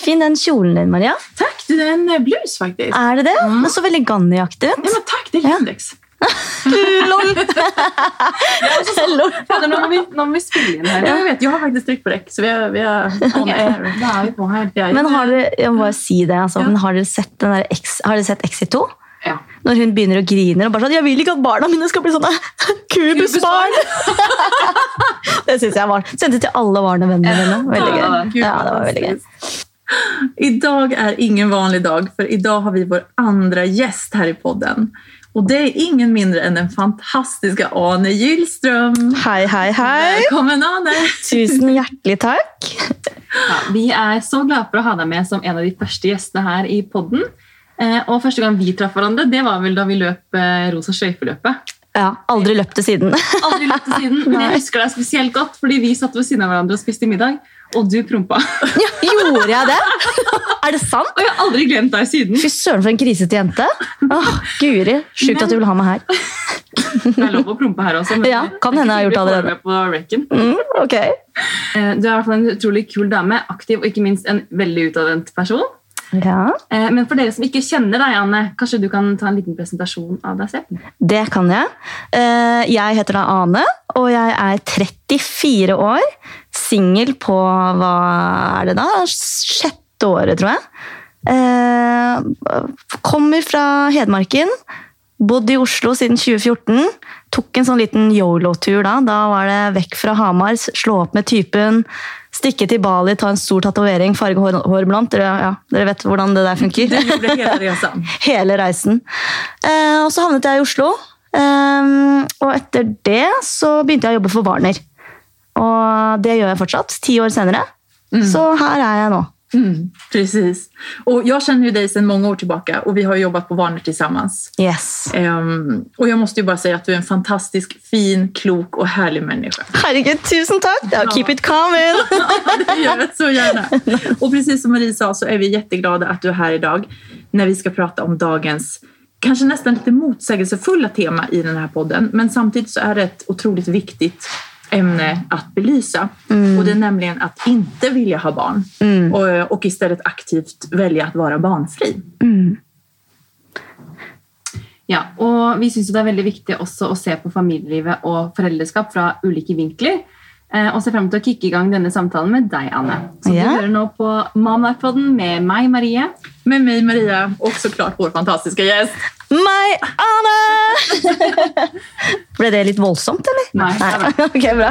Fin den kjolen din, Maria. Takk, det er en blues, blus faktiskt. Er det det? Mm. Den så veldig Ganni-aktig Ja, men takk. det er Ja. Lindex. Lol. Lol. Fader, nå, må vi, nå må vi spille inn her. Ja, jeg, vet, jeg har faktisk trykk på rekk, så vi er, vi er on air. Da er vi på her. Er Men har dere, jeg må bare si det, altså, Ja. men har dere sett, den der X, har dere sett Exit 2? Ja. Når hun begynner å grine og bare sånn 'Jeg vil ikke at barna mine skal bli sånne kubusbarn'. det syns jeg var Sendte til alle barnevennene mine. Veldig gøy. Ja, det var veldig gøy. I Idag er ingen vanlig dag, för idag har vi vår andre gjest her i podden. Og det er ingen mindre enn den fantastiske Ane Gyllström. Hei, hei, hei. Velkommen, Ane! Tusen hjertelig takk. Ja, vi er så glade for å ha deg med som en av de første gjestene her i podden. Eh, og første gang vi traff hverandre, det var vel da vi løp eh, Rosa sløyfeløpet. Ja, Aldri løpt det siden. Aldri løpt det siden, men jeg husker deg spesielt godt, fordi vi satt ved siden av hverandre og spiste middag, og du prompa. Ja, gjorde jeg det? Er det sant? Og jeg har aldri glemt deg siden. Fy søren, for en krisete jente. Åh, Guri, Sjukt at du vil ha meg her. Det er lov å prompe her også. men Ja, kan hende jeg har gjort allerede. på rekken. Mm, ok. Eh, Du er i hvert fall en utrolig kul dame, aktiv og ikke minst en veldig utadvendt person. Ja, Eh, Men for dere som ikke kjenner deg, Anne, kanskje du kan ta en liten presentasjon av deg selv? Det kan jeg. Eh, Jeg heter da Ane, og jeg er 34 år. Singel på hva er det da? Sjette året, tror jeg. Eh, Kommer fra Hedmarken. Bodd i Oslo siden 2014. Tok en sånn liten yolo-tur da. Da var det vekk fra Hamar, slå opp med typen, stikke til Bali, ta en stor tatovering, farge hår, hår blondt. Dere, ja, dere vet hvordan det der funker. Du gjorde hele reisen. Hele reisen. Eh, og så havnet jeg i Oslo. Eh, og etter det så begynte jeg å jobbe for Warner. Og det gjør jeg fortsatt, ti år senere. Så her er jeg nå. Mm, precis. Och jag känner ju dig sedan många år tillbaka och vi har jobbat på Warner tillsammans. Yes. Um, och jag måste ju bara säga att du är en fantastisk, fin, klok och härlig människa. Herregud, tusen takk! Ja, keep it coming! det gör jag så gärna. Och precis som Marie sa så är vi jätteglada att du är här idag när vi ska prata om dagens kanske nästan lite motsägelsefulla tema i den här podden. Men samtidigt så är det ett otroligt viktigt ämne att belysa. Och det är nämligen att inte vilja ha barn och, och istället aktivt välja att vara barnfri. Ja, og Vi syns det er veldig viktig også å se på familielivet og foreldreskap fra ulike vinkler. Eh, og ser frem til å kicke i gang denne samtalen med deg, Anne. Så. Du hører nå på Mamlife-podden med meg, Marie. Med meg, Maria og så klart vår fantastiske gäst. Meg, Anne! Ble det litt voldsomt, eller? Nei, er. Ok, bra.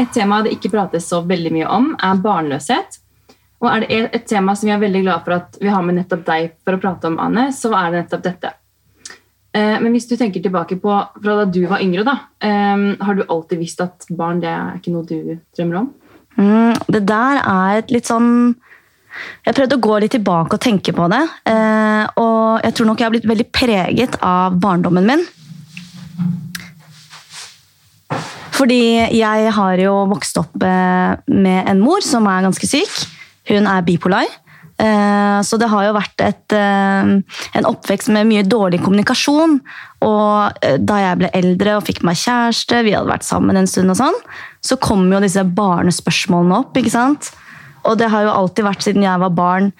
Et tema det ikke prates så veldig mye om, er barnløshet. Og er det et tema som vi er veldig glad for at vi har med nettopp deg for å prate om, Anne, så er det nettopp dette. Eh, Men hvis du tenker tilbake på fra da du var yngre, da, eh, har du alltid visst at barn det er ikke noe du drømmer om? Mm, det der er et litt sånn Jeg prøvde å gå litt tilbake og tenke på det. Eh, og jeg tror nok jeg har blitt veldig preget av barndommen min. Fordi jeg har jo vokst opp med en mor som er ganske syk. Hun er bipolar. Eh, Så det har jo vært et, eh, en oppvekst med mye dårlig kommunikasjon. Og eh, da jeg ble eldre og fikk meg kjæreste, vi hadde vært sammen en stund, og sånn, så kom jo disse barnespørsmålene opp. ikke sant? Og det har jo alltid vært siden jeg var barn.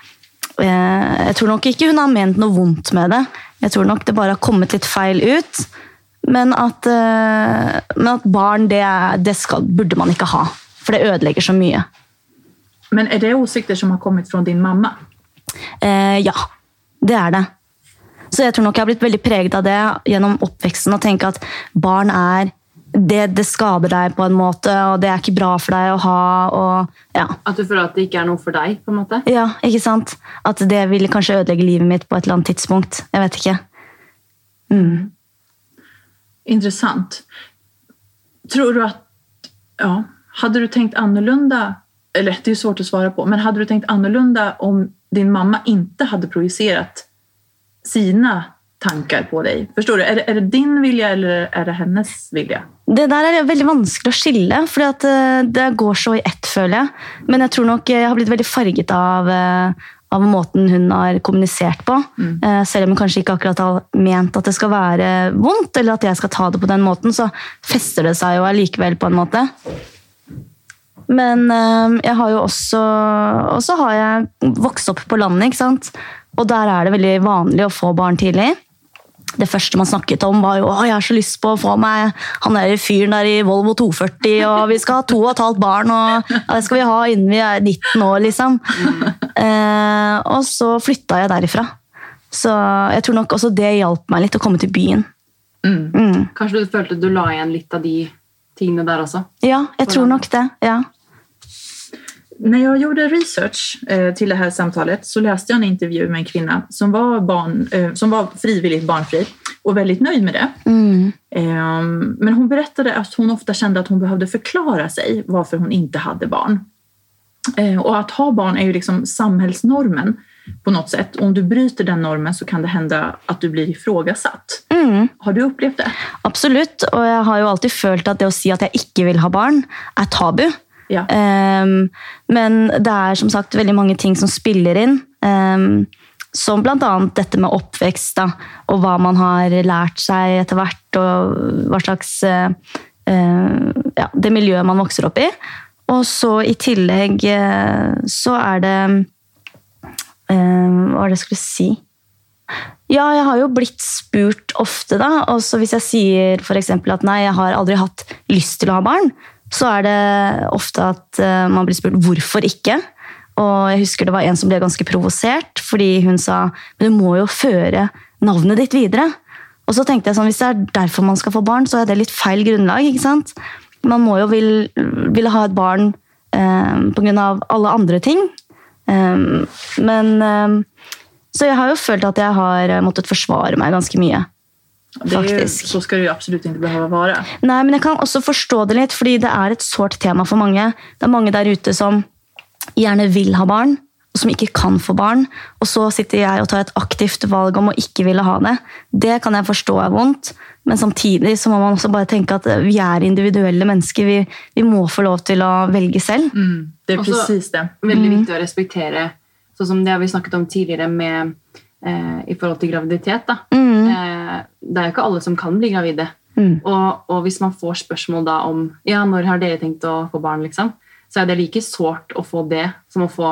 Jeg tror nok ikke hun har ment noe vondt med det. Jeg tror nok det bare har kommet litt feil ut. Men at, men at barn, det, det skal, burde man ikke ha. For det ødelegger så mye. Men är det åsikter som har kommit från din mamma? Eh, ja, det er det. Så jeg tror nok jeg har blitt veldig preget av det gjennom oppveksten. Å tenke at barn er det, det skader deg på en måte, og det er ikke bra for deg å ha. og ja. At du føler at det ikke er noe for deg? på en måte? Ja, ikke sant? At det ville kanskje ødelegge livet mitt på et eller annet tidspunkt. Jeg vet ikke. Mm. Interessant. Tror du at Ja, hadde du tenkt annorlunda? Eller det är svårt att svara på. Men hade du tänkt annorlunda om din mamma inte hade projicerat sina tankar på dig? Förstår du? Är det, är det din vilja eller är det hennes vilja? Det der er veldig vanskelig å skille, for det går så i ett, føler jeg. Men jeg tror nok jeg har blitt veldig farget av, eh, av måten hun har kommunisert på. Mm. selv om hun kanskje ikke akkurat har ment at det skal være vondt, eller at jeg skal ta det på den måten, så fester det seg jo allikevel på en måte. Men eh, jeg har jo også Og så har jeg vokst opp på landet, ikke sant. Og der er det veldig vanlig å få barn tidlig. Det første man snakket om, var jo å, jeg har så lyst på å få meg han der fyren der i Volvo 240, og vi skal ha to og et halvt barn, og ja, det skal vi ha innen vi er 19 år, liksom. Eh, og så flytta jeg derifra. Så jeg tror nok også det hjalp meg litt å komme til byen. Mm. Mm. Kanskje du følte du la igjen litt av de tingene der også? Ja, jeg tror nok det. Ja. När jag gjorde research eh, till det här samtalet så läste jag en intervju med en kvinna som var, barn, eh, som var frivilligt barnfri och väldigt nöjd med det. Mm. Eh, men hon berättade att hon ofta kände att hon behövde förklara sig varför hon inte hade barn. Eh, och att ha barn är ju liksom samhällsnormen på något sätt. Om du bryter den normen så kan det hända att du blir ifrågasatt. Mm. Har du upplevt det? Absolutt, og jeg har jo alltid følt at det å si at jeg ikke vil ha barn, er tabu. Ja. Um, men det er som sagt veldig mange ting som spiller inn. Um, som bl.a. dette med oppvekst, da, og hva man har lært seg etter hvert. Og hva slags eh, Ja, det miljøet man vokser opp i. Og så i tillegg uh, så er det uh, Hva var det jeg skulle si? Ja, jeg har jo blitt spurt ofte, da. Og så hvis jeg sier eksempel at nei, jeg har aldri hatt lyst til å ha barn, så er det ofte at eh, man blir spurt hvorfor ikke. Og jeg husker det var en som ble ganske provosert, fordi hun sa men du må jo føre navnet ditt videre. Og så tenkte jeg sånn, hvis det er derfor man skal få barn, så er det litt feil grunnlag. ikke sant? Man må jo vil, ville ha et barn eh, pga. alle andre ting. Eh, men eh, Så jeg har jo følt at jeg har eh, måttet forsvare meg ganske mye. Det så skal det ju absolut inte behöva vara. Nei, men jeg kan også forstå det litt, fordi det er et sårt tema for mange. Det er mange der ute som gjerne vil ha barn, og som ikke kan få barn. Og så sitter jeg og tar et aktivt valg om å ikke ville ha det. Det kan jeg forstå er vondt, men samtidig så må man også bare tenke at vi er individuelle mennesker. Vi, vi må få lov til å velge selv. Mm, det er presis det. Veldig viktig å respektere, sånn som det har vi snakket om tidligere med, eh, i forhold til graviditet. Da. Mm. Eh, det er jo ikke alle som kan bli gravide. Mm. Og, og hvis man får spørsmål da om ja, når har dere tenkt å få barn, liksom, så er det like sårt å få det som å få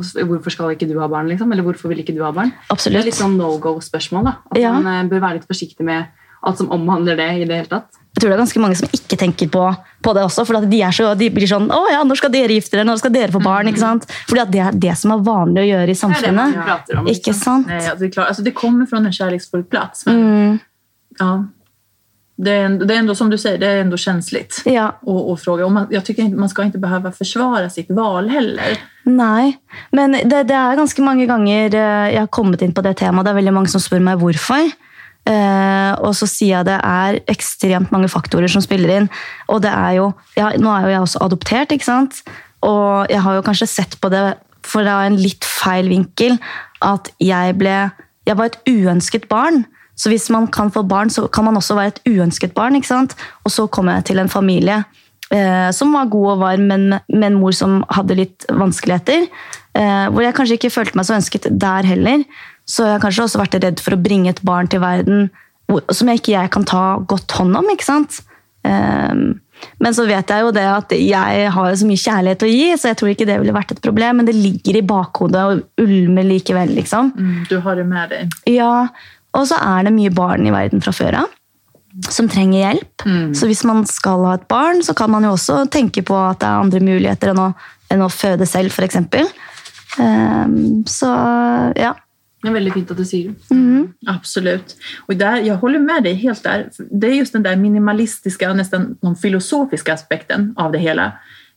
hvorfor skal ikke du ha barn, liksom? eller hvorfor vil ikke du ha barn? Det er litt sånn no go-spørsmål. da. At Ja. man eh, bør være litt forsiktig med alt som omhandler det. i det hele tatt. Jeg tror det er ganske mange som ikke tenker på, på det også. For de, er så, de blir sånn Å ja, når skal dere gifte dere? Når skal dere få barn? ikke sant? Fordi det er det som er vanlig å gjøre i Det er det samfunnet. om. Ikke sant? Nej, alltså det, klart, det kommer fra en kjærlighetsfull plass. Men, Mm, ja, det, är ändå, det är ändå som du säger, det är ändå känsligt. ja. Och, och fråga. Och man, jag tycker inte, man ska inte behöva försvara sitt val heller. Nei, men det, det er ganske mange ganger eh, jeg har kommet inn på det temaet. Det er veldig mange som spør meg hvorfor. Eh, og så sier jeg det er ekstremt mange faktorer som spiller inn. Og det er jo ja, Nå er jo jeg også adoptert, ikke sant? Og jeg har jo kanskje sett på det fra en litt feil vinkel. At jeg ble Jeg var et uønsket barn. Så hvis man kan få barn, så kan man også være et uønsket barn. ikke sant? Og så kom jeg til en familie eh, som var god og varm, men med en mor som hadde litt vanskeligheter. Eh, hvor jeg kanskje ikke følte meg så ønsket der heller. Så jeg har kanskje også vært redd for å bringe et barn til verden som jeg ikke jeg kan ta godt hånd om. ikke sant? Eh, men så vet jeg jo det at jeg har så mye kjærlighet å gi, så jeg tror ikke det ville vært et problem. Men det ligger i bakhodet og ulmer likevel, liksom. Mm, du har det med deg. Ja, og så er det mye barn i verden fra før av som trenger hjelp. Så hvis man skal ha et barn, så kan man jo også tenke på at det er andre muligheter enn å, enn å føde selv, f.eks. Um, så ja. Det er veldig fint at du sier det. Absolut. Och där, jag håller med deg helt der. Det er just den där minimalistiska nästan den filosofiska aspekten av det hele.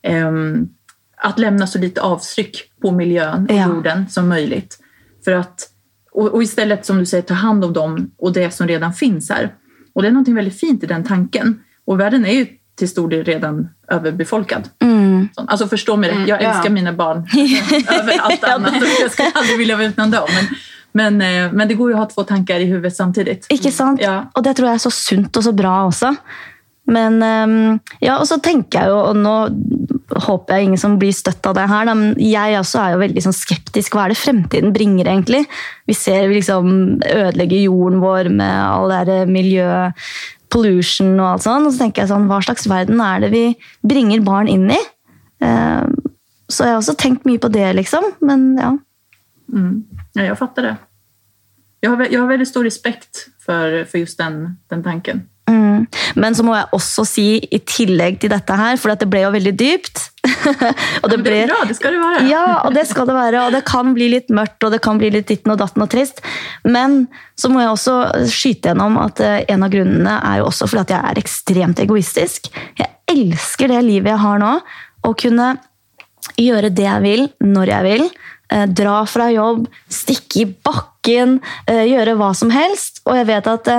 Um, att lämna så lite avtryck på miljön och Ja. jorden som möjligt. För att, och, och istället som du säger ta hand om dem och det som redan finns her. Och det er noe veldig fint i den tanken. Og verden er ju till stor del redan överbefolkad. Mm. Så- Alltså förstå mig rätt, Mm, jag ja. älskar mina barn över allt annat. och Jag skulle aldrig vilja vara utan dem. Men, men, eh, men det går jo å ha to tanker i huvudet samtidig. Ikke sant? Ja. Og det tror jeg er så sunt og så bra også. Men ehm, ja, og så tenker jeg jo, og nå håper jeg ingen som blir støtt av det her, da, men jeg også er jo veldig sånn skeptisk. Hva er det fremtiden bringer, egentlig? Vi ser vi liksom ødelegger jorden vår med all det miljø, pollution og alt sånn. Og så tenker jeg sånn, hva slags verden er det vi bringer barn inn i? Ehm, så jeg har også tenkt mye på det, liksom. Men ja. Mm. Ja, jeg fatter det. Jeg har, jeg har veldig stor respekt for, for just den, den tanken. Mm. Men så må jeg også si, i tillegg til dette her, for det ble jo veldig dypt og Ja, men det er bra, det skal det være. Ja, og det skal det være. Og det kan bli litt mørkt, og det kan bli litt ditten og datten og trist. Men så må jeg også skyte gjennom at eh, en av grunnene er jo også fordi at jeg er ekstremt egoistisk. Jeg elsker det livet jeg har nå. Å kunne gjøre det jeg vil, når jeg vil. eh, Dra fra jobb, stikke i bakken, eh, gjøre hva som helst. Og jeg vet at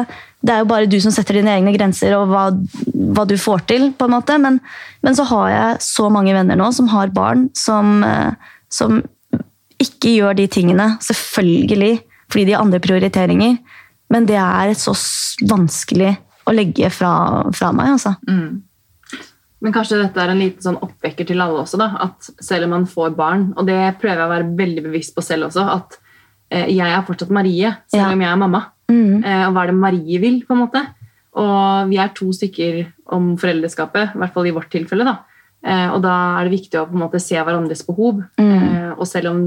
det er jo bare du som setter dine egne grenser og hva, hva du får til. på en måte. Men, men så har jeg så mange venner nå som har barn som, eh, som ikke gjør de tingene. Selvfølgelig fordi de har andre prioriteringer. Men det er så vanskelig å legge fra, fra meg. altså. Men kanskje dette er en liten sånn oppvekker til alle også, da, at selv om man får barn, og det prøver jeg å være veldig bevisst på selv også, at eh, jeg er fortsatt Marie, selv Ja. om jeg er mamma. Mm. Eh, og hva er det Marie vil, på en måte? Og vi er to stykker om foreldreskapet, i hvert fall i vårt tilfelle. da. Eh, og da er det viktig å på en måte se hverandres behov. Mm. og selv om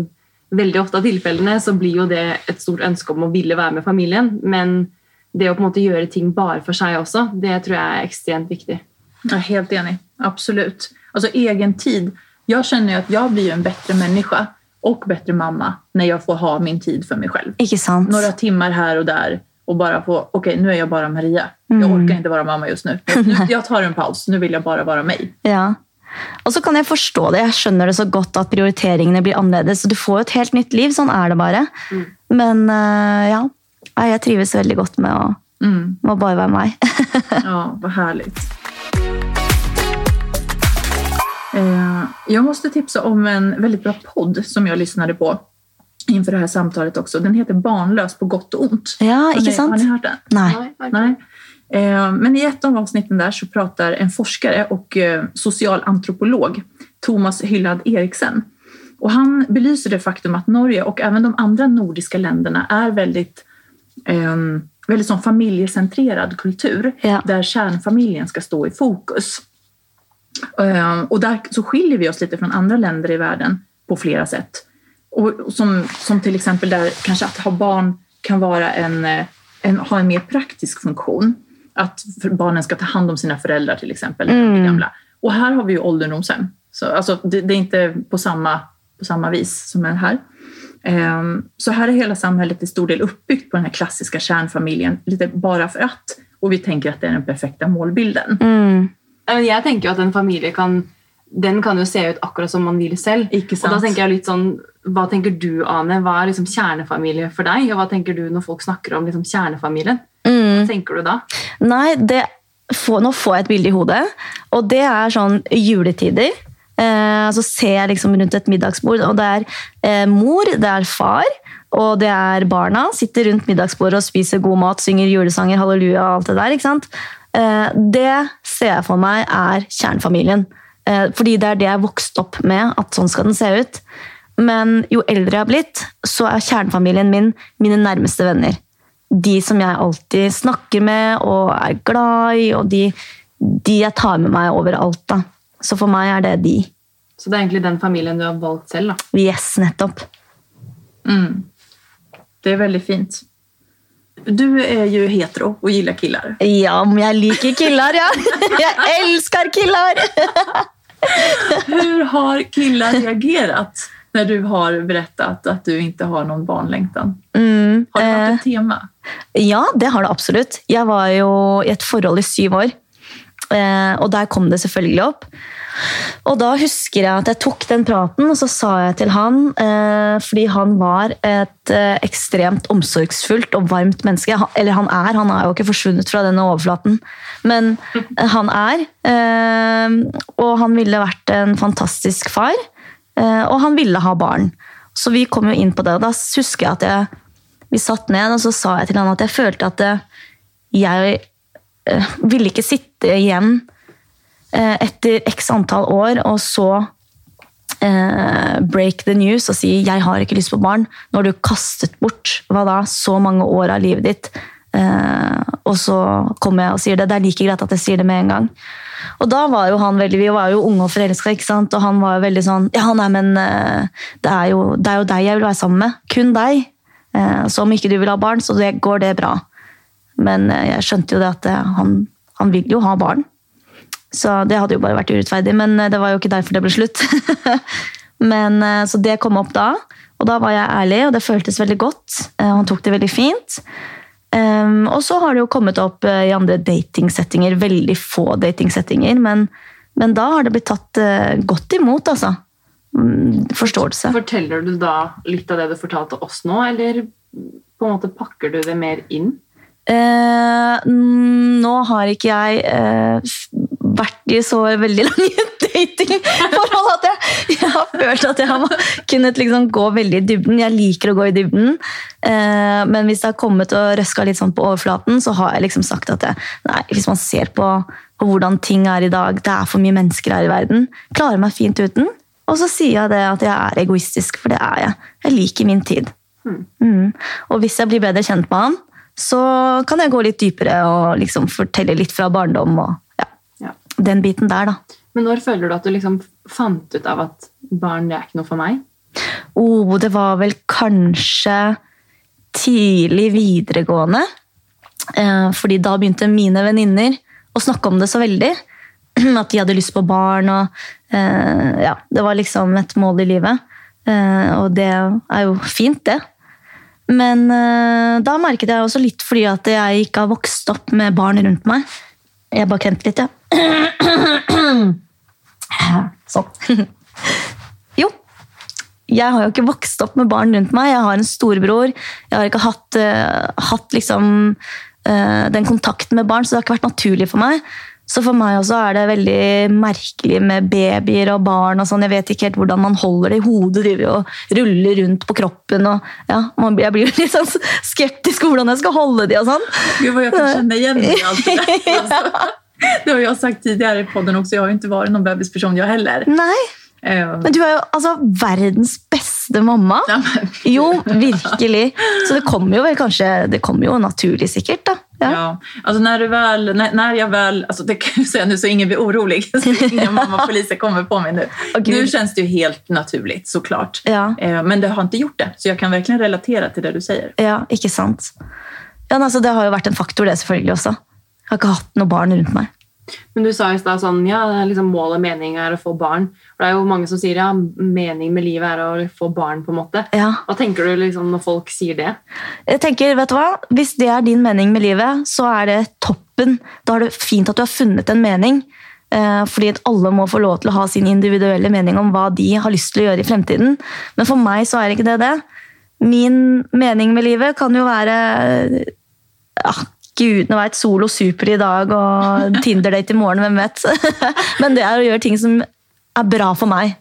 veldig ofte av tilfellene så blir jo det et stort ønske om å ville være med familien, men det å på en måte gjøre ting bare for seg også, det tror jeg er ekstremt viktig. Jeg er helt enig. Absolut. Altså egen tid. Jeg kjenner jo at jeg blir ju en bedre människa och bättre mamma när jag får ha min tid för mig själv. Ikke sant? Några timmar här och där och bara få, okej nu är jag bara Maria. Jag Mm. orkar inte vara mamma just nu. nu. Jag tar en paus, nu vill jag bara vara mig. Ja. Og så kan jeg forstå det. Jeg skjønner det så godt at prioriteringene blir annerledes. Så du får jo et helt nytt liv. Sånn er det bare. Men eh, ja, jeg trives veldig godt med å, Mm. med å bare være meg. Ja, vad härligt. Eh, Jag måste tipsa om en väldigt bra podd som jag lyssnade på inför det här samtalet också. Den heter Barnlös på gott och ont. Ja, Har ni, sant? har ni hört den? Nei. Nej. Eh, Men i ett av avsnitten där så pratar en forskare och eh, socialantropolog, Thomas Hyllad Eriksen. Och han belyser det faktum att Norge och även de andra nordiska länderna är väldigt, eh, väldigt sån familjecentrerad kultur Ja. där kärnfamiljen ska stå i fokus. Eh, Och där så skiljer vi oss lite från andra länder i världen på flera sätt. Och som, som till exempel där kanske att ha barn kan vara en, eh, en, ha en mer praktisk funktion. Att barnen ska ta hand om sina föräldrar till exempel Mm. gamla. Och här har vi ju ålderdomshem. Så, alltså, det, det är inte på samma, på samma vis som är här. Um, så här är hela samhället till stor del uppbyggt på den här klassiska kärnfamiljen, lite bara för att. Och vi tänker att det är den perfekta målbilden. Mm. Jeg tenker jo at en familie kan den kan jo se ut akkurat som man vil selv. Og da tenker jeg litt sånn, Hva tenker du, Ane? Hva er liksom kjernefamilie for deg? Og hva tenker du når folk snakker om liksom kjernefamilien? Mm. Hva tenker du da? Nei, det, for, nå får jeg et bilde i hodet, og det er sånn juletider. Eh, så ser jeg liksom rundt et middagsbord, og det er eh, mor, det er far, og det er barna. Sitter rundt middagsbordet og spiser god mat, synger julesanger, halleluja og alt det der. ikke sant? Eh, det ser jeg for meg er kjernefamilien. Eh, fordi det er det jeg er vokst opp med, at sånn skal den se ut. Men jo eldre jeg har blitt, så er kjernefamilien min mine nærmeste venner de som jeg alltid snakker med og er glad i, og de, de jeg tar med meg overalt. da. Så for meg er det de. Så det er egentlig den familien du har valgt selv? da. Yes, nettopp. Mm. Det er veldig fint. Du är ju hetero och gillar killar. Ja, men jeg liker killer, ja! Jeg elsker killer! Hur har killar reagerat när du har berättat att du inte har någon barnlängtan? Mm, Har det eh, et tema? Ja, det har det absolutt. Jeg var jo i et forhold i syv år. Eh, og der kom det selvfølgelig opp. Og da husker jeg at jeg tok den praten, og så sa jeg til han eh, Fordi han var et eh, ekstremt omsorgsfullt og varmt menneske. Eller han er, han er jo ikke forsvunnet fra denne overflaten. Men han er. Eh, og han ville vært en fantastisk far. Eh, og han ville ha barn. Så vi kom jo inn på det. og Da husker jeg at jeg vi satt ned, og så sa jeg til han at jeg følte at jeg ville ikke sitte sitte igjen eh, etter x antall år og så eh, break the news og si 'jeg har ikke lyst på barn', når du kastet bort hva da, så mange år av livet ditt. Eh, og så kommer jeg og sier det. Det er like greit at jeg sier det med en gang. Og da var jo han veldig, Vi var jo unge og forelska, og han var jo veldig sånn Ja, nei, men det er, jo, det er jo deg jeg vil være sammen med. Kun deg. Så om ikke du vil ha barn, så går det bra. Men jeg skjønte jo det at han, han vil jo ha barn. Så det hadde jo bare vært urettferdig, men eh, det var jo ikke derfor det ble slutt. men, eh, så det kom opp da, og da var jeg ærlig, og det føltes veldig godt. Eh, Han tok det veldig fint. Um, og så har det jo kommet opp i andre datingsettinger, veldig få datingsettinger, men, men da har det blitt tatt godt imot, altså. Mm, Forståelse. Forteller du da litt av det du fortalte oss nå, eller på en måte pakker du det mer inn? Eh, nå har ikke jeg eh, vært i så veldig lange datingforhold at jeg, jeg har følt at jeg har kunnet liksom gå veldig i dybden. Jeg liker å gå i dybden, eh, men hvis det har kommet og røska litt sånn på overflaten, så har jeg liksom sagt at jeg, nei, hvis man ser på, på hvordan ting er i dag, det er for mye mennesker her i verden, klarer meg fint uten. Og så sier jeg det at jeg er egoistisk, for det er jeg. Jeg liker min tid. Mm. Og hvis jeg blir bedre kjent med han, så kan jeg gå litt dypere og liksom fortelle litt fra barndom og ja, Ja. den biten der, da. Men når føler du at du liksom fant ut av at barn det er ikke noe for meg? Oh, det var vel kanskje tidlig videregående. Eh, fordi da begynte mine venninner å snakke om det så veldig. At de hadde lyst på barn. og eh, ja, Det var liksom et mål i livet. Eh, og det er jo fint, det. Men uh, da merket jeg også litt fordi at jeg ikke har vokst opp med barn rundt meg. Jeg bare kremter litt, ja. Sånn. jo, jeg har jo ikke vokst opp med barn rundt meg. Jeg har en storebror. Jeg har ikke hatt, uh, hatt liksom, uh, den kontakten med barn, så det har ikke vært naturlig for meg. Så for meg også er det veldig merkelig med babyer og barn. og sånn. Jeg vet ikke helt hvordan man holder det i hodet, driver og ruller rundt på kroppen. og ja, man, Jeg blir jo litt sånn skeptisk hvordan jeg skal holde de og sånn. Gud hva jeg kan kjenne igjen i alt det där. Alltså, Det har jeg sagt tidligere i podden også, jeg har jo ikke vært noen bebisperson jeg heller. Nei, men du er jo altså verdens beste mamma. Jo, virkelig. Så det kommer jo vel kanskje Det kommer jo naturlig, sikkert. da. Ja. Ja. Alltså när, du väl, när, när jag väl, alltså det kan jag säga nu så ingen blir orolig, så ingen mammapoliser kommer på mig nu. Åh, Gud. nu känns det ju helt naturligt såklart. Ja. Eh, Men det har inte gjort det, så jag kan verkligen relatera till det du säger. Ja, ikke sant? Ja, altså, det har jo vært en faktor, det selvfølgelig også. Jeg har ikke hatt noe barn rundt meg. Men du sa i stad sånn, ja, liksom målet og mening er å få barn. For det er jo mange som sier ja, mening med livet er å få barn, på en måte. Ja. Hva tenker du liksom når folk sier det? Jeg tenker, vet du hva? Hvis det er din mening med livet, så er det toppen. Da er det fint at du har funnet en mening. Eh, fordi at alle må få lov til å ha sin individuelle mening om hva de har lyst til å gjøre i fremtiden. Men for meg så er ikke det det. Min mening med livet kan jo være ja, Gudene veit, sol og super i dag og Tinder-date i morgen, hvem vet. Men det er å gjøre ting som er bra for meg.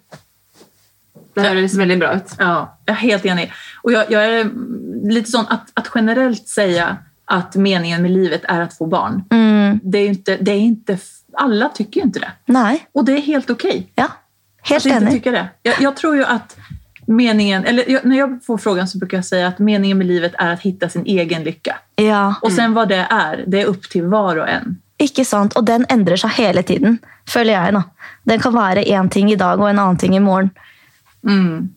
Det høres veldig bra ut. Ja, jeg er helt enig. Og jeg, jeg er litt sånn at, at generelt si at meningen med livet er å få barn. Mm, Det er ikke, det er ikke alla tycker jo ikke det. nei. Og det er helt ok. Ja. Helt enig. Jeg, det. Jag, jag tror jo att meningen, eller när jag får frågan så brukar jag säga att meningen med livet är att hitta sin egen lycka. Ja. Och sen vad det är, det är upp till var och en. Ikke sant? Og den endrer seg hele tiden, føler jeg. nå. Den kan være én ting i dag og en annen ting i morgen. Mm.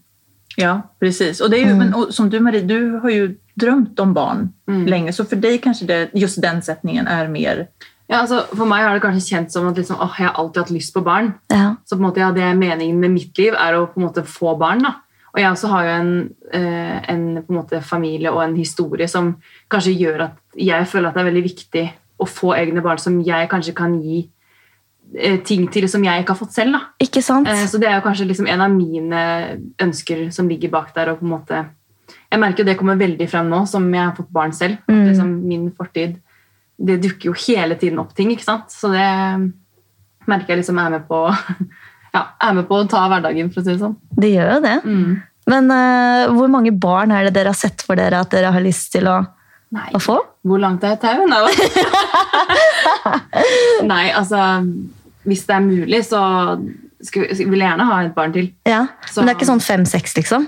Ja, precis. Och det är ju, men, och som du Marie, du har ju drömt om barn länge, så för dig kanske det, just den sättningen är mer... Ja, altså, for meg har det kanskje kjent som at liksom, åh, jeg har alltid hatt lyst på barn. Ja. Så på en måte, ja, det er meningen med mitt liv er å på en måte få barn. da. Og jeg også har jo en, eh, en, på en måte, familie og en historie som kanskje gjør at jeg føler at det er veldig viktig å få egne barn som jeg kanskje kan gi eh, ting til som jeg ikke har fått selv. da. Ikke sant? Eh, Så det er jo kanskje liksom en av mine ønsker som ligger bak der. og på en måte Jeg merker jo det kommer veldig frem nå, som jeg har fått barn selv. Mm. liksom min fortid Det dukker jo hele tiden opp ting. ikke sant? Så det merker jeg liksom er med på ja, er med på å ta hverdagen, for å si det sånn. Det gjør jo det. Men uh, hvor mange barn er det dere har sett for dere at dere har lyst til å Nei. å få? Hvor langt er tauet? Nei. Nei, altså Hvis det er mulig, så skulle, vil jeg gjerne ha et barn til. Ja. Så- Men det er ikke sånn fem-seks, liksom?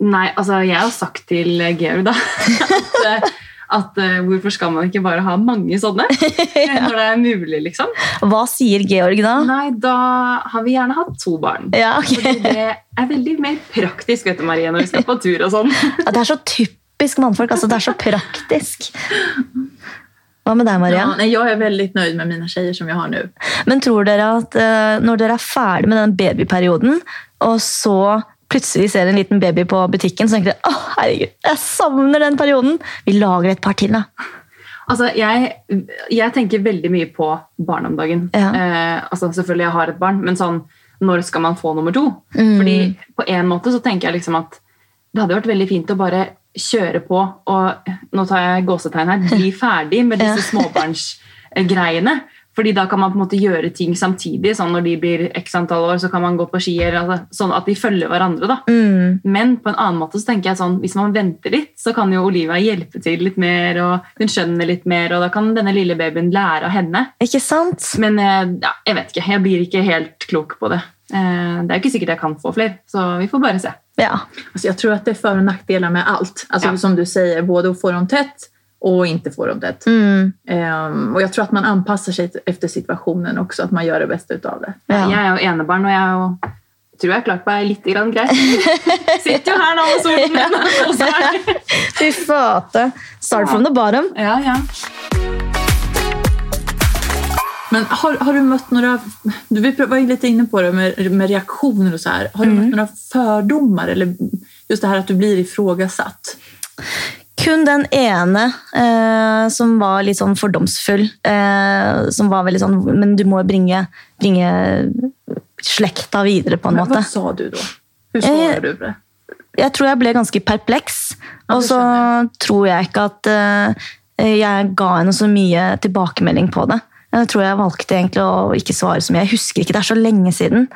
Nei, altså jeg har sagt til Georg da at, eh, at uh, hvorfor skal man ikke bare ha mange sånne når det er mulig, liksom? Hva sier Georg da? Nei, da har vi gjerne hatt to barn. Ja, okay. Fordi det er veldig mer praktisk vet du, Marie, når vi skal på tur og sånn. Ja, det er så typisk mannfolk. altså Det er så praktisk. Hva med deg, Maria? Ja, nej, jag är väldigt nöjd med mine jenter som jeg har nå. Men tror dere at uh, når dere er ferdig med den babyperioden, og så plutselig ser en liten baby på butikken, så tenker dere å herregud, jeg savner den perioden. Vi lager et par til, da. Altså, jeg, jeg tenker veldig mye på barn om dagen. Ja. Eh, altså, selvfølgelig jeg har et barn, men sånn, når skal man få nummer to? Mm. Fordi på en måte så tenker jeg liksom at det hadde vært veldig fint å bare kjøre på og nå tar jeg gåsetegn her, bli ferdig med disse småbarnsgreiene. Fordi da kan man på en måte gjøre ting samtidig. sånn Når de blir x antall år, så kan man gå på ski. eller Altså, sånn at de følger hverandre. da. Mm. Men på en annen måte så tenker jeg sånn, hvis man venter litt, så kan jo Olivia hjelpe til litt mer, og hun skjønner litt mer, og da kan denne lille babyen lære av henne. Ikke sant? Men eh, ja, jeg vet ikke, jeg blir ikke helt klok på det. Eh, Det er jo ikke sikkert jeg kan få flere, så vi får bare se. Ja. Altså, jeg tror at det er for- og nackdeler med alt. Altså, Ja. som du sier, både å få dem tätt och inte få dem tätt. Mm. Um, och jag tror att man anpassar sig efter situationen också, att man gör det bästa utav det. Ja. Jeg er jo enebarn, og jeg och tror jeg har klart meg litt grann greit. Sitter jo her nå med solen og Fy flate. Start from the bottom. Ja, ja. Men har, har du mött några, du var ju lite inne på det med, med reaktioner och så här. Har du mött några fördomar eller just det här att du blir ifrågasatt? Kun den ene eh, som var litt sånn fordomsfull. Eh, som var veldig sånn Men du må bringe, bringe slekta videre, på en Men måte. Hva sa du da? Hvordan Eh, du ble? det? Jeg tror jeg ble ganske perpleks. Ja, Og så tror jeg ikke at eh, jeg ga henne så mye tilbakemelding på det. Jeg tror jeg valgte egentlig å ikke svare så mye. Jeg husker ikke, det er så lenge siden.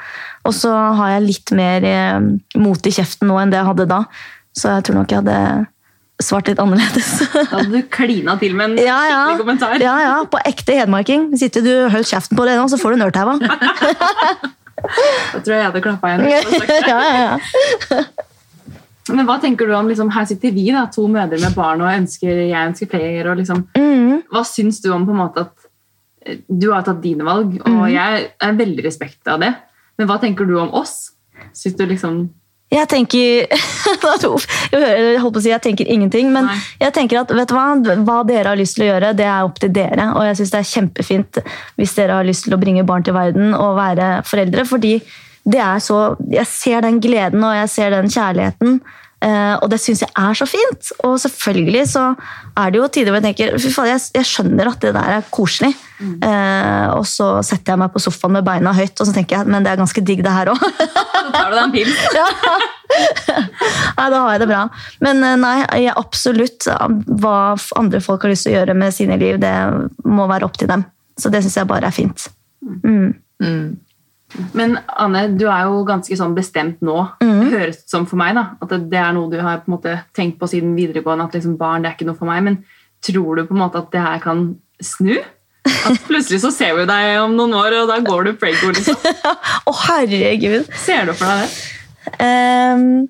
Og så har jeg litt mer eh, mot i kjeften nå enn det jeg hadde da. Så jeg tror nok jeg hadde svart litt annerledes. Da hadde du klina til med en ja, ja. skikkelig kommentar. ja, ja, på ekte hedmarking. Sitter du og holder kjeften på det nå, så får du nørtaua. Da tror jeg jeg hadde klappa igjen. ja, ja, ja. Men hva tenker du om liksom, Her sitter vi, da, to mødre med barn, og ønsker, jeg ønsker flere. Og liksom, Mm. hva syns du om på en måte at eh, du har tatt dine valg, og jeg er veldig respekt av det. Men hva tenker du om oss? Syns du liksom Jeg tenker jeg, holdt på å si jeg tenker ingenting, men Nei. jeg tenker at vet du hva, hva dere har lyst til å gjøre, det er opp til dere. Og jeg syns det er kjempefint hvis dere har lyst til å bringe barn til verden og være foreldre. fordi det er så, Jeg ser den gleden og jeg ser den kjærligheten. Eh, og det syns jeg er så fint. Og selvfølgelig så er det jo tider hvor jeg tenker fy faen, jeg, jeg skjønner at det der er koselig. Eh, og så setter jeg meg på sofaen med beina høyt og så tenker jeg men det er ganske digg, det her òg. Så tar du deg en pils. Nei, da har jeg det bra. Men eh, nei, jeg absolutt hva andre folk har lyst til å gjøre med sine liv, det må være opp til dem. Så det syns jeg bare er fint. Mm. Mm. Men Anne, du er jo ganske sånn bestemt nå. mm. Det høres ut som for meg da, at det- det er noe du har på en måte tenkt på siden videregående, at liksom barn det er ikke noe for meg. Men tror du på en måte at det her kan snu? At plutselig så ser vi deg om noen år, og da går du prego, liksom. Å, herregud! Ser du for deg det? Um,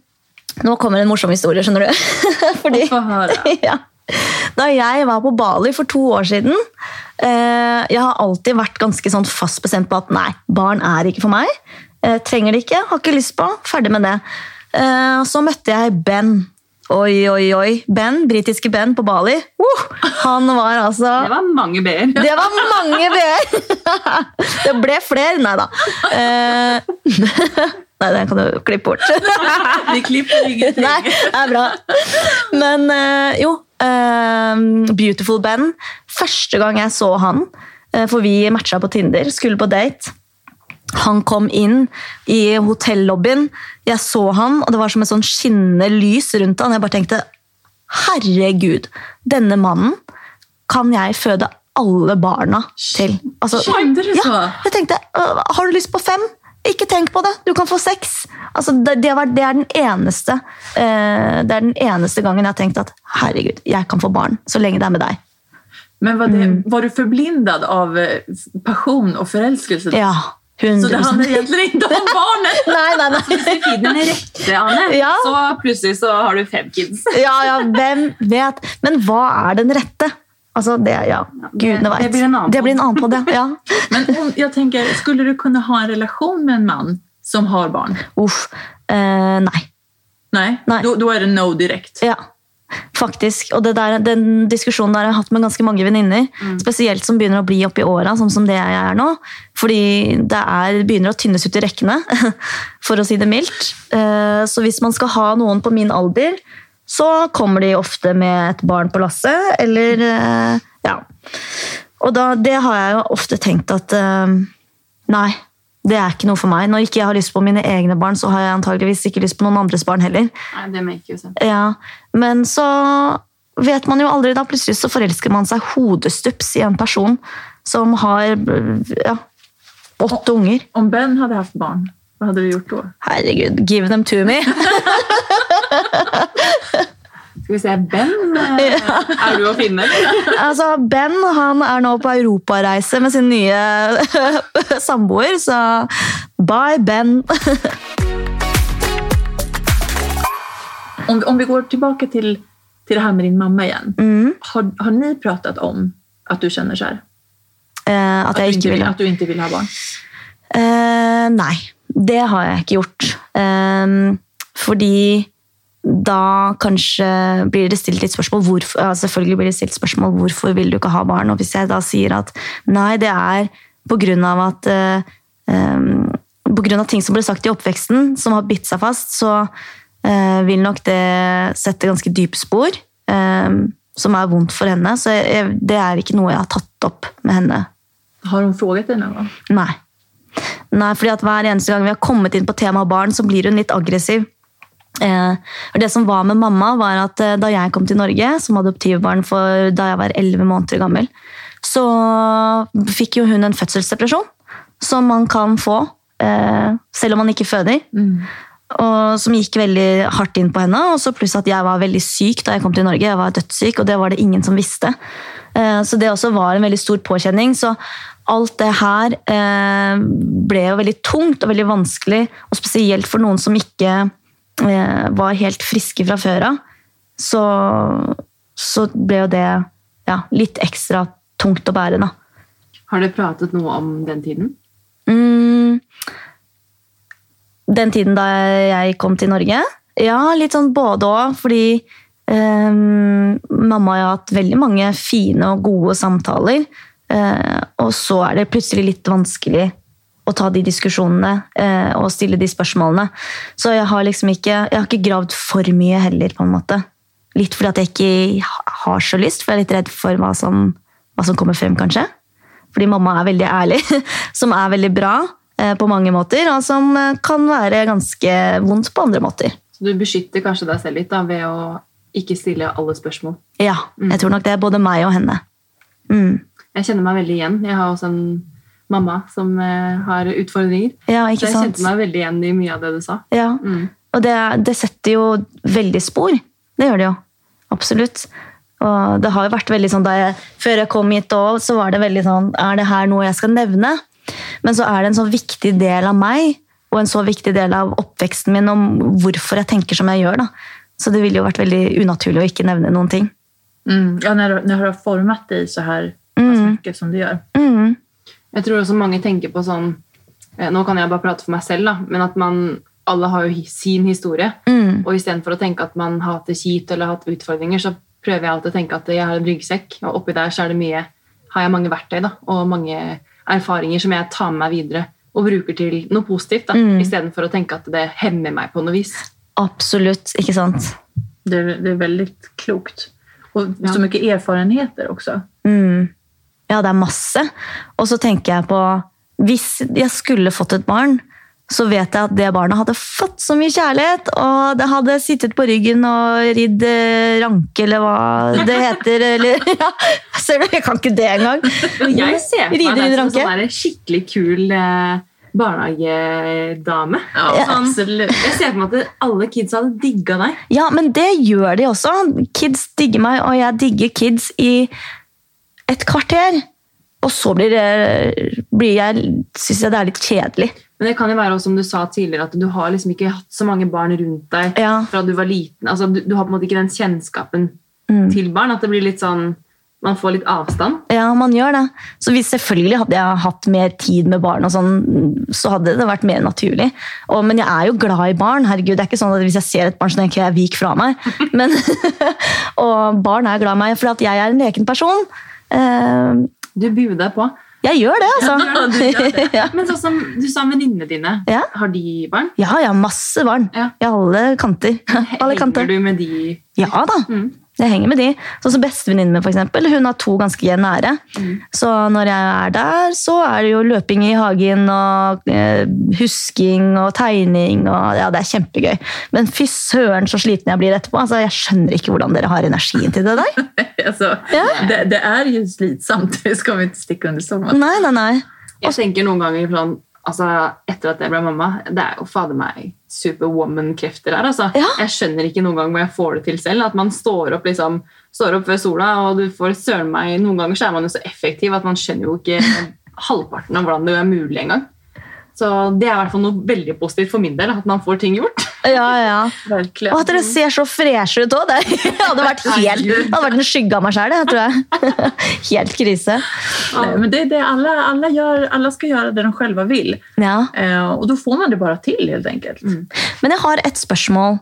nå kommer en morsom historie, skjønner du. Fordi Få höra. ja. Da jeg var på Bali for to år siden eh, Jeg har alltid vært ganske sånn fast bestemt på at nei, barn er ikke for meg. Eh, trenger det ikke, har ikke lyst på. Ferdig med det. Eh, så møtte jeg Ben. Oi, oi, oi. Ben, Britiske Ben på Bali. Uh, han var altså Det var mange b-er. det var mange b-er! Det ble flere. Nei da. Nei, den kan du klippe bort. Vi klipper ingenting. Nei, det er bra. Men jo, eh, Beautiful Ben. Første gang jeg så han, eh, for vi matcha på Tinder, skulle på date. Han kom inn i hotellobbyen. Jeg så han, og det var som et sånn skinnende lys rundt han. Jeg bare tenkte herregud, denne mannen kan jeg føde alle barna til. Altså, ja, jeg tenkte, «Øh, har du lyst på fem? Ikke tenk på det. Du kan få sex. Altså, det, det, var, det, er den eneste eh, Det er den eneste gangen jeg har tenkt at herregud, jeg kan få barn så lenge det er med deg. Men var, det, var du forblindet av pasjon og forelskelse? Ja. 100%. Så det handler egentlig ikke om barnet? nei, nei, nei. Hvis du er rette, Anne, Ja. så plutselig så har du fem kids. Ja, ja, hvem vet? Men hva er den rette? Altså, det, ja, gudene det blir en annen Det blir en annen podd, ja. Men om, jeg tenker, skulle du kunne ha en relasjon med en mann som har barn? Uff. Eh, nei. Nei? Nei. Da, da er det no direkt. Ja, faktisk. Og det der, den diskusjonen der har jeg hatt med ganske mange venninner. Spesielt som begynner å bli oppi åra, sånn som det jeg er nå. Fordi det er, begynner å tynnes ut i rekkene, for å si det mildt. Eh, Så hvis man skal ha noen på min alder, så kommer de ofte med et barn på lasset, eller eh, Ja. Og da, det har jeg jo ofte tenkt at eh, Nei, det er ikke noe for meg. Når ikke jeg har lyst på mine egne barn, så har jeg antageligvis ikke lyst på noen andres barn heller. Nei, det make you sense. Ja, Men så vet man jo aldri. da Plutselig så forelsker man seg hodestups i en person som har ja, åtte unger. Om Ben hadde hatt barn, hva hadde du gjort da? Herregud, give them to me! Skal vi se, Ben, eh, er du å finne? altså, Ben han er nå på europareise med sin nye samboer, så bye, Ben. Om, om vi går tilbake til, til det her med din mamma igjen. Mm. Har, har ni pratet om at du kjenner seg? Eh, at At, jeg ikke vil at du ikke vil ha barn? Eh, nei, det har jeg ikke gjort. Eh, fordi da kanskje blir det stilt litt spørsmål hvorfor, ja, selvfølgelig blir det stilt spørsmål hvorfor vil du ikke ha barn. Og hvis jeg da sier at nei, det er på grunn av at eh, eh, på grunn av ting som ble sagt i oppveksten, som har bitt seg fast, så eh, vil nok det sette ganske dype spor. eh, som er vondt for henne. Så jeg, det er ikke noe jeg har tatt opp med henne Har hun spurt deg gang? Nei. Nei, fordi at Hver eneste gang vi har kommet inn på temaet barn, så blir hun litt aggressiv. Eh, det som var med mamma, var at eh, da jeg kom til Norge som adoptivbarn for da jeg var 11 måneder gammel, så fikk jo hun en fødselsdepresjon som man kan få eh, selv om man ikke føder. Og som gikk veldig hardt inn på henne. Og så pluss at jeg var veldig syk da jeg kom til Norge. Jeg var dødssyk, og det var det ingen som visste. Så det også var en veldig stor påkjenning. Så alt det her ble jo veldig tungt og veldig vanskelig, og spesielt for noen som ikke var helt friske fra før av. Så, så ble jo det ja, litt ekstra tungt å bære, da. Har dere pratet noe om den tiden? Mm, den tiden da jeg kom til Norge? Ja, litt sånn både òg, fordi eh, mamma har hatt veldig mange fine og gode samtaler. Eh, og så er det plutselig litt vanskelig å ta de diskusjonene eh, og stille de spørsmålene. Så jeg har liksom ikke, jeg har ikke gravd for mye heller, på en måte. Litt fordi at jeg ikke har så lyst, for jeg er litt redd for hva som, hva som kommer frem, kanskje. Fordi mamma er veldig ærlig, som er veldig bra eh, på mange måter, og som eh, kan være ganske vondt på andre måter. Så du beskytter kanskje deg selv litt da, ved å ikke stille alle spørsmål. Ja, jeg tror nok det er både meg og henne. Mm. Jeg kjenner meg veldig igjen. Jeg har også en mamma som eh, har utfordringer. Ja, Så jeg sant? kjente meg veldig igjen i mye av det du sa. Ja. Mm. Og det, det setter jo veldig spor. Det gjør det jo. Absolutt. Og det har jo vært veldig sånn jeg, Før jeg kom hit, da, så var det veldig sånn Er det her noe jeg skal nevne? Men så er det en så viktig del av meg, og en så viktig del av oppveksten min om hvorfor jeg tenker som jeg gjør. da. Så det ville jo vært veldig unaturlig å ikke nevne noen ting. Mm. Ja, når, när du har format deg så her Mm. mycket som du gjør. Mm. Jeg tror også mange tenker på sånn eh, Nå kan jeg bare prate for meg selv, da, men at man alle har jo sin historie. Mm. Og istedenfor å tenke at man har hatt det kjipt eller hatt utfordringer, så prøver jeg alltid å tenke at jeg har en ryggsekk, og oppi der så er det mye, har jeg mange verktøy da, og mange erfaringer som jeg tar med meg videre og bruker til noe positivt, da, Mm. istedenfor å tenke at det hemmer meg på noe vis. Absolutt, ikke sant? Det, det er veldig klokt. Og så mye erfarenheter også. Mm. Ja, det er masse. Og så tenker jeg på Hvis jeg skulle fått et barn, så vet jeg at det barnet hadde fått så mye kjærlighet, og det hadde sittet på ryggen og ridd eh, ranke, eller hva det heter. Eller, ja, ser du, jeg kan ikke det engang. Jeg ser for meg deg som en sånn der skikkelig kul eh, barnehagedame. Ja, Sånn, absolut. jeg ser for meg at alle kids hadde digga deg. Ja, men det gjør de også. Kids digger meg, og jeg digger kids i et kvarter. Og så blir, det, blir jeg, synes jeg det er litt kjedelig. Men det kan jo være også, som du sa tidligere, at du har liksom ikke hatt så mange barn rundt deg Ja. fra du var liten. Altså, du, du har på en måte ikke den kjennskapen Mm. til barn. At det blir litt sånn Man får litt avstand. Ja, man gjør det. Så hvis selvfølgelig hadde jeg hatt mer tid med barn, og sånn, så hadde det vært mer naturlig. Og, men jeg er jo glad i barn. herregud, det er ikke sånn at Hvis jeg ser et barn, så tenker jeg vik fra meg. Men, og barn er glad i meg, for jeg er en leken person. Eh, Du buer deg på. jeg gjør det, altså. Ja, du gjør det. ja. Men sånn som du sa venninnene dine, Ja. har de barn? ja, jeg har masse barn. I alle kanter. Alle kanter. Henger du med de Ja da. Mm. Jeg henger med de. Sånn som Bestevenninnen min for eksempel, hun har to ganske nære. Mm. Så når jeg er der, så er det jo løping i hagen og eh, husking og tegning. og ja, Det er kjempegøy. Men fy søren så sliten jeg blir etterpå. altså Jeg skjønner ikke hvordan dere har energien til det der. altså, Ja. det, det er jo slitsomt. Vi skal vi ikke sticka under sommaren. Nei, nei, nei. Jeg tenker noen ganger sånn altså, Etter at jeg ble mamma Det er jo fader meg superwoman-krefter her. Altså. Ja. Jeg skjønner ikke noen gang hvor jeg får det til selv. At man står opp, liksom, står opp ved sola, og du får søren meg Noen ganger så er man jo så effektiv at man skjønner jo ikke halvparten av hvordan det er mulig engang. Så det er i hvert fall noe veldig positivt for min del, at man får ting gjort. Ja, ja. Verkligen. Og at dere ser så freshe ut òg. Det hadde vært helt, det hadde vært en skygge av meg sjøl, tror jeg. Helt krise. Ja, men det er det alle, alle, gör, alle, skal gjøre det de selv vil, Ja. Eh, och då får man det bare til, helt enkelt. Men jeg har et spørsmål.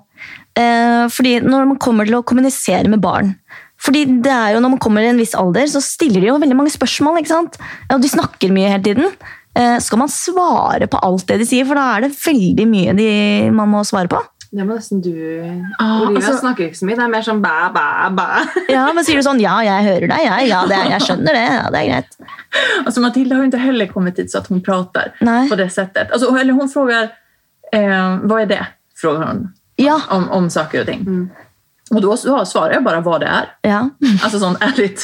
Eh, fordi når man kommer til å kommunisere med barn fordi det er jo Når man kommer i en viss alder, så stiller de jo veldig mange spørsmål. ikke sant? Og de snakker mye hele tiden. Eh, skal man svare på alt det de sier? For da er det veldig mye de, man må svare på. Det må nesten du Ah, Olivia altså- snakker ikke så mye. Det er mer sånn bæ, bæ, bæ. Ja, Men sier du sånn 'ja, jeg hører deg', ja, ja, det, jeg skjønner det, ja, det er greit. Altså, Matilda har jo ikke heller kommet dit så at hun prater Nei. på det settet. Altså, eller hun spør eh, 'hva er det? Frågar hun Ja, om, om saker og ting. Mm. Och då så svarar jag bara vad det är. ja. Alltså sånn ærlig.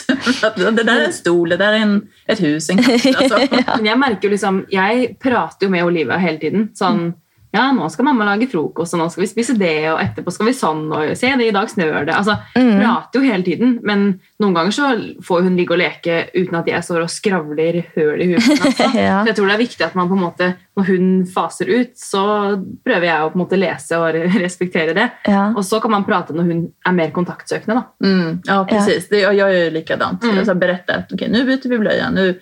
Det der er en stol, det der er en, et hus, en katt. Alltså. Men jeg merker jo liksom, jeg prater jo med Olivia hele tiden. Sånn, ja, nå skal mamma lage frokost, og nå skal vi spise det, og etterpå skal vi sånn, og se det, i dag snør det. Altså, Mm. prater jo hele tiden, men noen ganger så får hun ligge og leke uten at jeg står og skravler høl i huet. Altså. Ja. Jeg tror det er viktig at man på en måte, når hun faser ut, så prøver jeg å på en måte lese og respektere det. ja. Og så kan man prate når hun er mer kontaktsøkende. da. Mm, ja, precis. Ja. Jeg gjør jo likadant. Mm. Altså, berättar att okej, nu byter vi bløye, nu,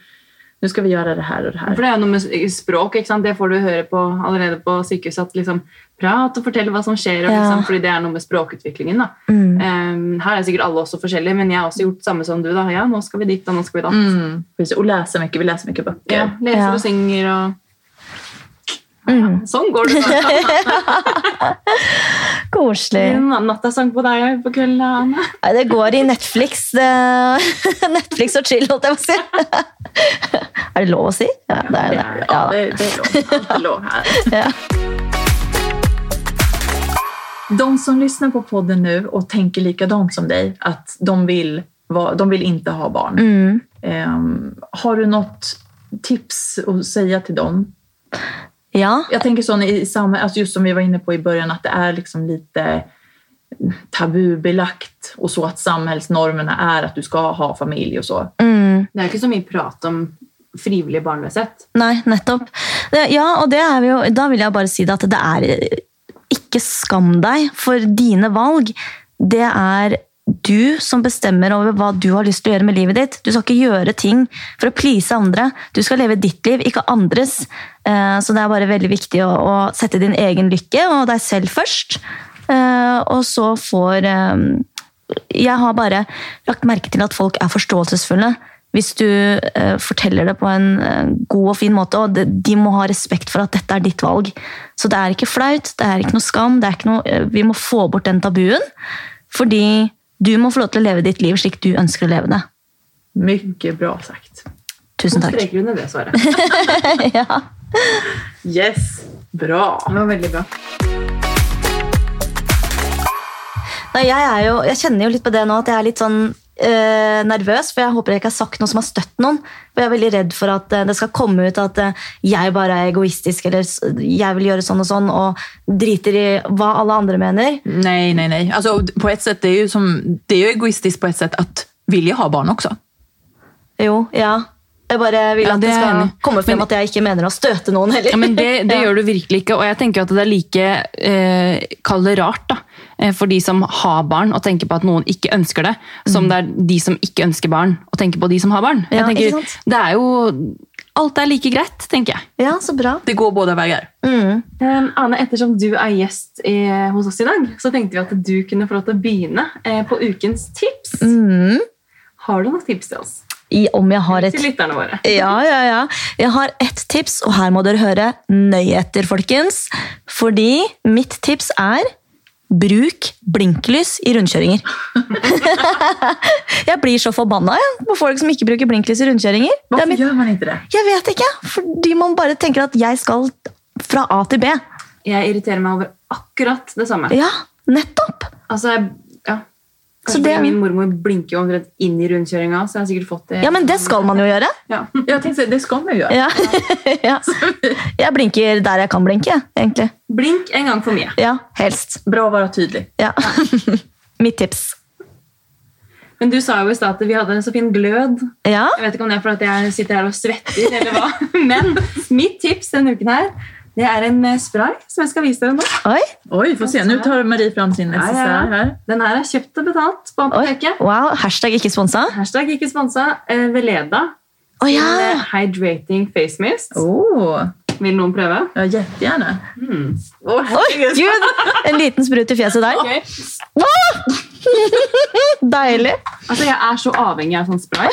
nu skal vi gjøre det her og det her. For det er jo noe med språk, ikke sant? det får du høre på allerede på sykehuset. At liksom, prat og fortell hva som skjer, og Ja. liksom, fordi det er noe med språkutviklingen. da. Mm. Um, her er sikkert alle også forskjellige, men jeg har også gjort samme som du. da. Ja, nå skal vi dit, og nå skal vi da. Mm, Og leser mye, mycket, vi leser mye bøker. Ja, leser Ja. og synger og Mm. Sånn går det. bare. Koselig. En nattasang på deg på kvelden, Anne. Nei, det går i Netflix. Netflix og chill, holdt jeg på å si. Er det lov å si? Ja, det er det. Ja, Ja, det, det er lov. Alt er lov. De som lyssnar på podden nu och tänker likadant som dig, att de vill, vara, de vill inte ha barn. Mm. Ehm, har du något tips att säga till dem? Ja. Jag tänker sån i samma, alltså just som vi var inne på i början, att det är liksom lite tabubelagt och så att samhällsnormerna är att du ska ha familj och så. Mm. Det er ikke så vi prat om frivillig barnløshet. Nei, nettopp. Det, ja, og det vi jo, da vil jeg bare si det at det er ikke skam deg for dine valg. Det er du som bestemmer over hva du har lyst til å gjøre med livet ditt. Du skal ikke gjøre ting for å please andre. Du skal leve ditt liv, ikke andres. Eh, Så det er bare veldig viktig å, sette din egen lykke og deg selv først. Eh, Og så får eh, Jeg har bare lagt merke til at folk er forståelsesfulle. Hvis du eh, forteller det på en eh, god og fin måte, og de, de må ha respekt for at dette er ditt valg. Så det er ikke flaut, det er ikke noe skam, ikke noe, eh, vi må få bort den tabuen. Fordi du må få lov til å leve ditt liv slik du ønsker å leve det. Mye bra sagt. Tusen takk. takk. streker under det svaret. ja. Yes, bra. Det var veldig bra. Nei, jeg, er jo, jeg kjenner jo litt på det nå, at jeg er litt sånn eh, nervøs, for jeg håper jeg ikke har sagt noe som har støtt noen. For jeg er veldig redd for at eh, det skal komme ut at eh, jeg bare er egoistisk, eller jeg vil gjøre sånn og sånn, og driter i hva alle andre mener. Nei, nei, nei. Altså, på et sett, det er, jo som, det er jo egoistisk på et sett at vilje ha barn også. Jo, ja. Jeg bare vil Ja, at det det er skal komme frem Men- at jeg ikke mener å støte noen heller. Ja, men det, det Ja. gjør du virkelig ikke, og jeg tenker at det er like eh, kall det rart da, for de som har barn og tenker på at noen ikke ønsker det, som det er de som ikke ønsker barn og tenker på de som har barn. Jeg Ja, tenker, det er jo, alt er like greit, tenker jeg. Ja, så bra. Det går både veier. Mm. Um, Ane, ettersom du er gjest i, hos oss i dag, så tenkte vi at du kunne få lov til å begynne eh, på ukens tips. Mm. Har du noen tips til oss? I, om jeg har et Til lytterne våre. Ja, ja, ja. Jeg har ett tips, og her må dere høre nøye etter, folkens. Fordi mitt tips er bruk blinklys i rundkjøringer. jeg blir så forbanna ja, på folk som ikke bruker blinklys i rundkjøringer. Hvorfor mitt, gjør man ikke det? jeg vet ikke, fordi man bare tenker at jeg skal fra A til B. Jeg irriterer meg over akkurat det samme. Ja, nettopp. Altså, jeg- ja. Så det- min mormor blinker jo omtrent inn i rundkjøringa, så jeg har sikkert fått det. Ja, men det skal man jo gjøre. Ja. Jag tenkte, det skal man jo gjøre. Ja. ja. Jeg blinker der jeg kan blinke, egentlig. Blink en gang for mye. Ja, helst. Bra å være tydelig. Ja. Mitt tips. Men du sa jo i stad at vi hadde en så fin glød. Ja. Jeg vet ikke om det er fordi jeg sitter her og svetter, eller hva. Men mitt tips denne uken her, det er en eh, spray som jeg skal vise dere nå. Oi. Oi får se. Nå tar Marie fram sin SSR ja, ja. her. Den her er kjøpt og betalt på apoteket. Wow. Hashtag ikke sponsa. Hashtag ikke sponsa. Eh, Veleda. Å ja. eh, Hydrating face mist. Oh. Vil noen prøve? ja, jättegärna. Mm. Oh, Oi, gud! En liten sprut i fjeset der. Ok. Deilig. Altså, jeg er så avhengig av sånn spray.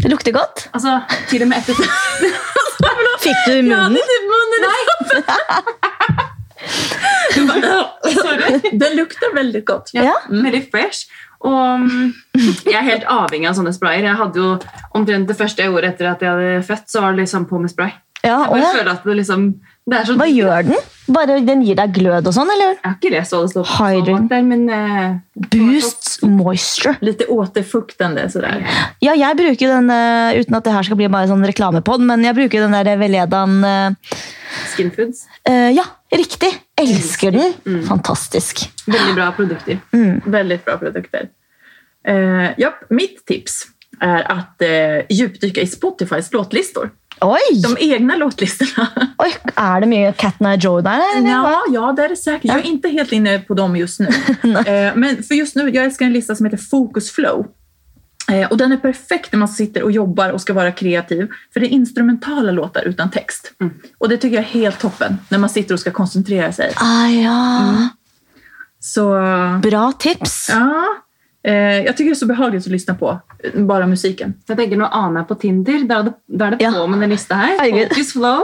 Det lukter godt. Altså, til og med etter Fikk du i munnen? Den luktar väldigt gott. Ja, Ja. Veldig fresh. Og mm, jeg er helt avhengig av sånne sprayer. Jeg hadde jo omtrent Det første jeg gjorde etter at jeg hadde født, så var det liksom på med spray. Ja, Jeg bare ja. føler at det liksom det er sånn... Hva gjør den? Bare Den gir deg glød og sånn, eller? Jeg har ikke lest hva det står på Hydrating. der, men uh, Boost moisture. Lite återfuktande sådär. Ja, jeg bruker den, uh, uten at det her skal bli bare sånn reklamepod, men jeg bruker den der Veledan uh, Skin Foods. eh, Ja, riktig. Elsker den. Fantastisk. Veldig bra produkter. Veldig bra produkter. Uh, ja, mitt tips er at uh, djupdyka i Spotifys låtlistor. Oi! De egna låtlistorna. Oj, Er det mye Catna Joe där? Eller? Ja, ja, det är det säkert. Jag är inte helt inne på dem just nu. eh, men för just nu, jag älskar en lista som heter Focus Flow. Eh, och den är perfekt när man sitter och jobbar och ska vara kreativ. För det är instrumentala låtar utan text. Och det tycker jag är helt toppen när man sitter och ska koncentrera sig. Ah, ja. Så Bra tips. ja, jag tycker det är så behagligt att lyssna på. bare Bara musiken. Så jeg tenker Nå aner jeg på Tinder. Da er det, da er det Ja. på med den lista her. Focus Flow.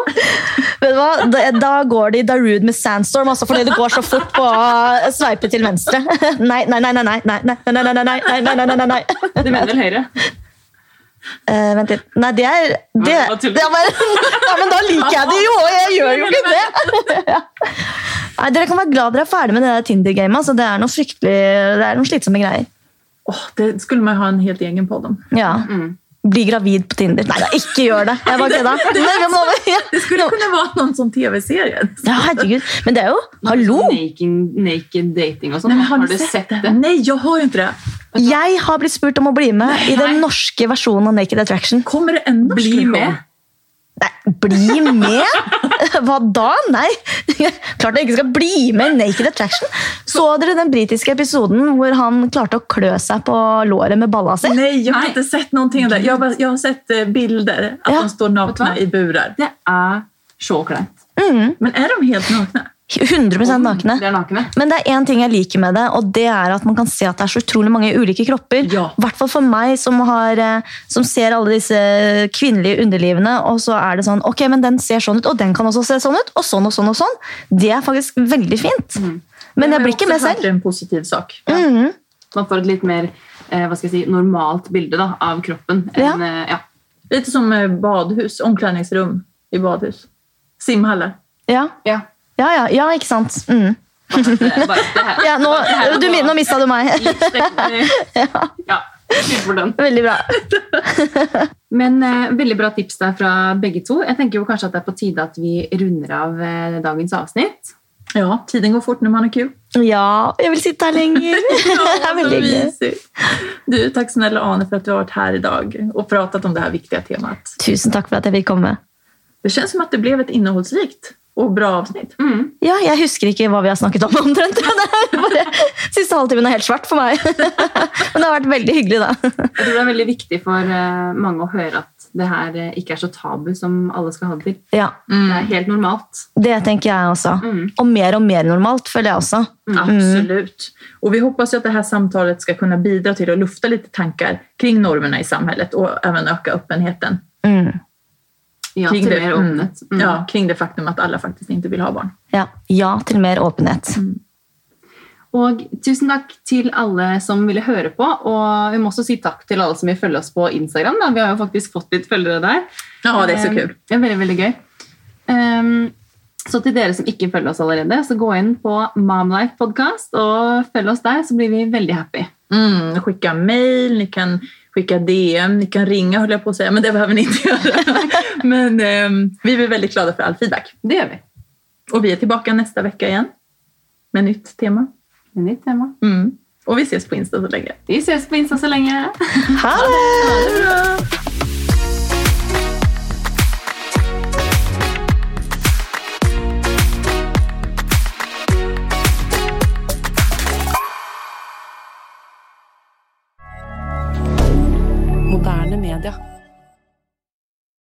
Vet du hva? Da, da går det i Darude med Sandstorm, altså, fordi det går så fort på å sveipe til venstre. Nei, nei, nei, nei, nei, nei, nei, nei, nei, nei, nei, nei, nei. Du mener vel Høyre? Uh, vent litt. Nei, det er det, Ja, det er bare, ja, Men da liker jeg det jo, og jeg gjør jo ikke det! Ja. Nei, Dere kan være glad dere er ferdig med det der Tinder-gamet. Altså, det er noe fryktelig, det er noen slitsomme greier. Åh, det skulle man ha en helt egen på dem. Ja. Bli gravid på Tinder. Nei da, ikke gjør det! Jeg bare kødda. Det, det, Det skulle kunne vært noen sånn tv-serie. Ja, herregud. Men det er jo Hallo! Naked, naked dating og sånn. Har, du sett det? Nei, jeg har ikke inte det. Jeg har blitt spurt om å bli med i den norske versjonen av Naked Attraction. Kommer det en norsk Bli med. Nei, bli med? Hva da? Nei. Klart jeg ikke skal bli med i Naked Attraction. Så dere den britiske episoden hvor han klarte å klø seg på låret med balla si? Nei, jeg har ikke inte sett någonting av det. Jeg har, jeg har sett eh, bilder at Ja. de står nakne i burer. Det er så kleint. Men er de helt nakna? 100 nakne. Det er nakne. Men det er én ting jeg liker med det, og det er at man kan se at det er så utrolig mange ulike kropper. I Ja. hvert fall for meg, som, har, eh, som ser alle disse kvinnelige underlivene. Og så er det sånn Ok, men den ser sånn ut, og den kan også se sånn ut. Og sånn og sånn og sånn. Det er faktisk veldig fint. Men jeg blir ikke med selv. Det er en positiv sak. Mhm. Man får et litt mer eh, hva skal jeg si, normalt bilde da, av kroppen. Ja. enn, eh, ja. Litt som badhus, omklädningsrum i badhus. simhalle Ja. Ja. Ja, ja, ja, ikke sant. Mm. Ja, nå, du, nå mista du meg. ja. Veldig bra. Men eh, veldig bra tips der fra begge to. Jeg tenker jo kanskje at det er på tide at vi runder av eh, dagens avsnitt. Ja, tiden går fort når man er kul. Ja, jeg vil sitte her lenger. Det er veldig hyggelig. Du, takk snälla Ane for at du har vært her i dag og pratet om det her viktige temat. Tusen takk for at jeg fikk komme. Det kjennes som at det ble et innehållsrikt och bra avsnitt. Mm. Ja, jeg husker ikke hva vi har snakket om omtrent. Det bare, siste halvtimen er helt svart for meg. Men det har vært veldig hyggelig, da. Jeg tror det er veldig viktig for eh, mange å høre at det her eh, ikke er så tabu som alle skal ha det til. Ja, Det er helt normalt. Det tenker jeg også. Mm. Og mer og mer normalt, føler jeg også. Absolutt. Og vi hoppas at dette det här samtalet skal kunne bidra til å lufta litt tanker kring normene i samhället og også øke åpenheten. Mm. Ja, Kring det, mm. Mm. ja, kring det faktum at alle faktisk ikke vil ha barn. Ja. ja til mer åpenhet. Og tusen takk til alle som ville høre på. Og vi må også si takk til alle som vil følge oss på Instagram. Da. Vi har jo faktisk fått litt følgere der. Ja, det er så Um, kul. Det er veldig, veldig gøy. Um, så til dere som ikke følger oss allerede, så gå inn på Momlife Podcast og følg oss der, så blir vi veldig happy. Mm, skicka mail, ni kan skicka DM, ni kan ringa höll jag på att säga, men det behöver ni inte göra. men eh, vi blir väldigt glada för all feedback. Det gjør vi. Och vi är tillbaka nästa vecka igen med nytt tema. Med nytt tema. Mm. Och vi ses på Insta så länge. Vi ses på Insta så det! Ha det bra!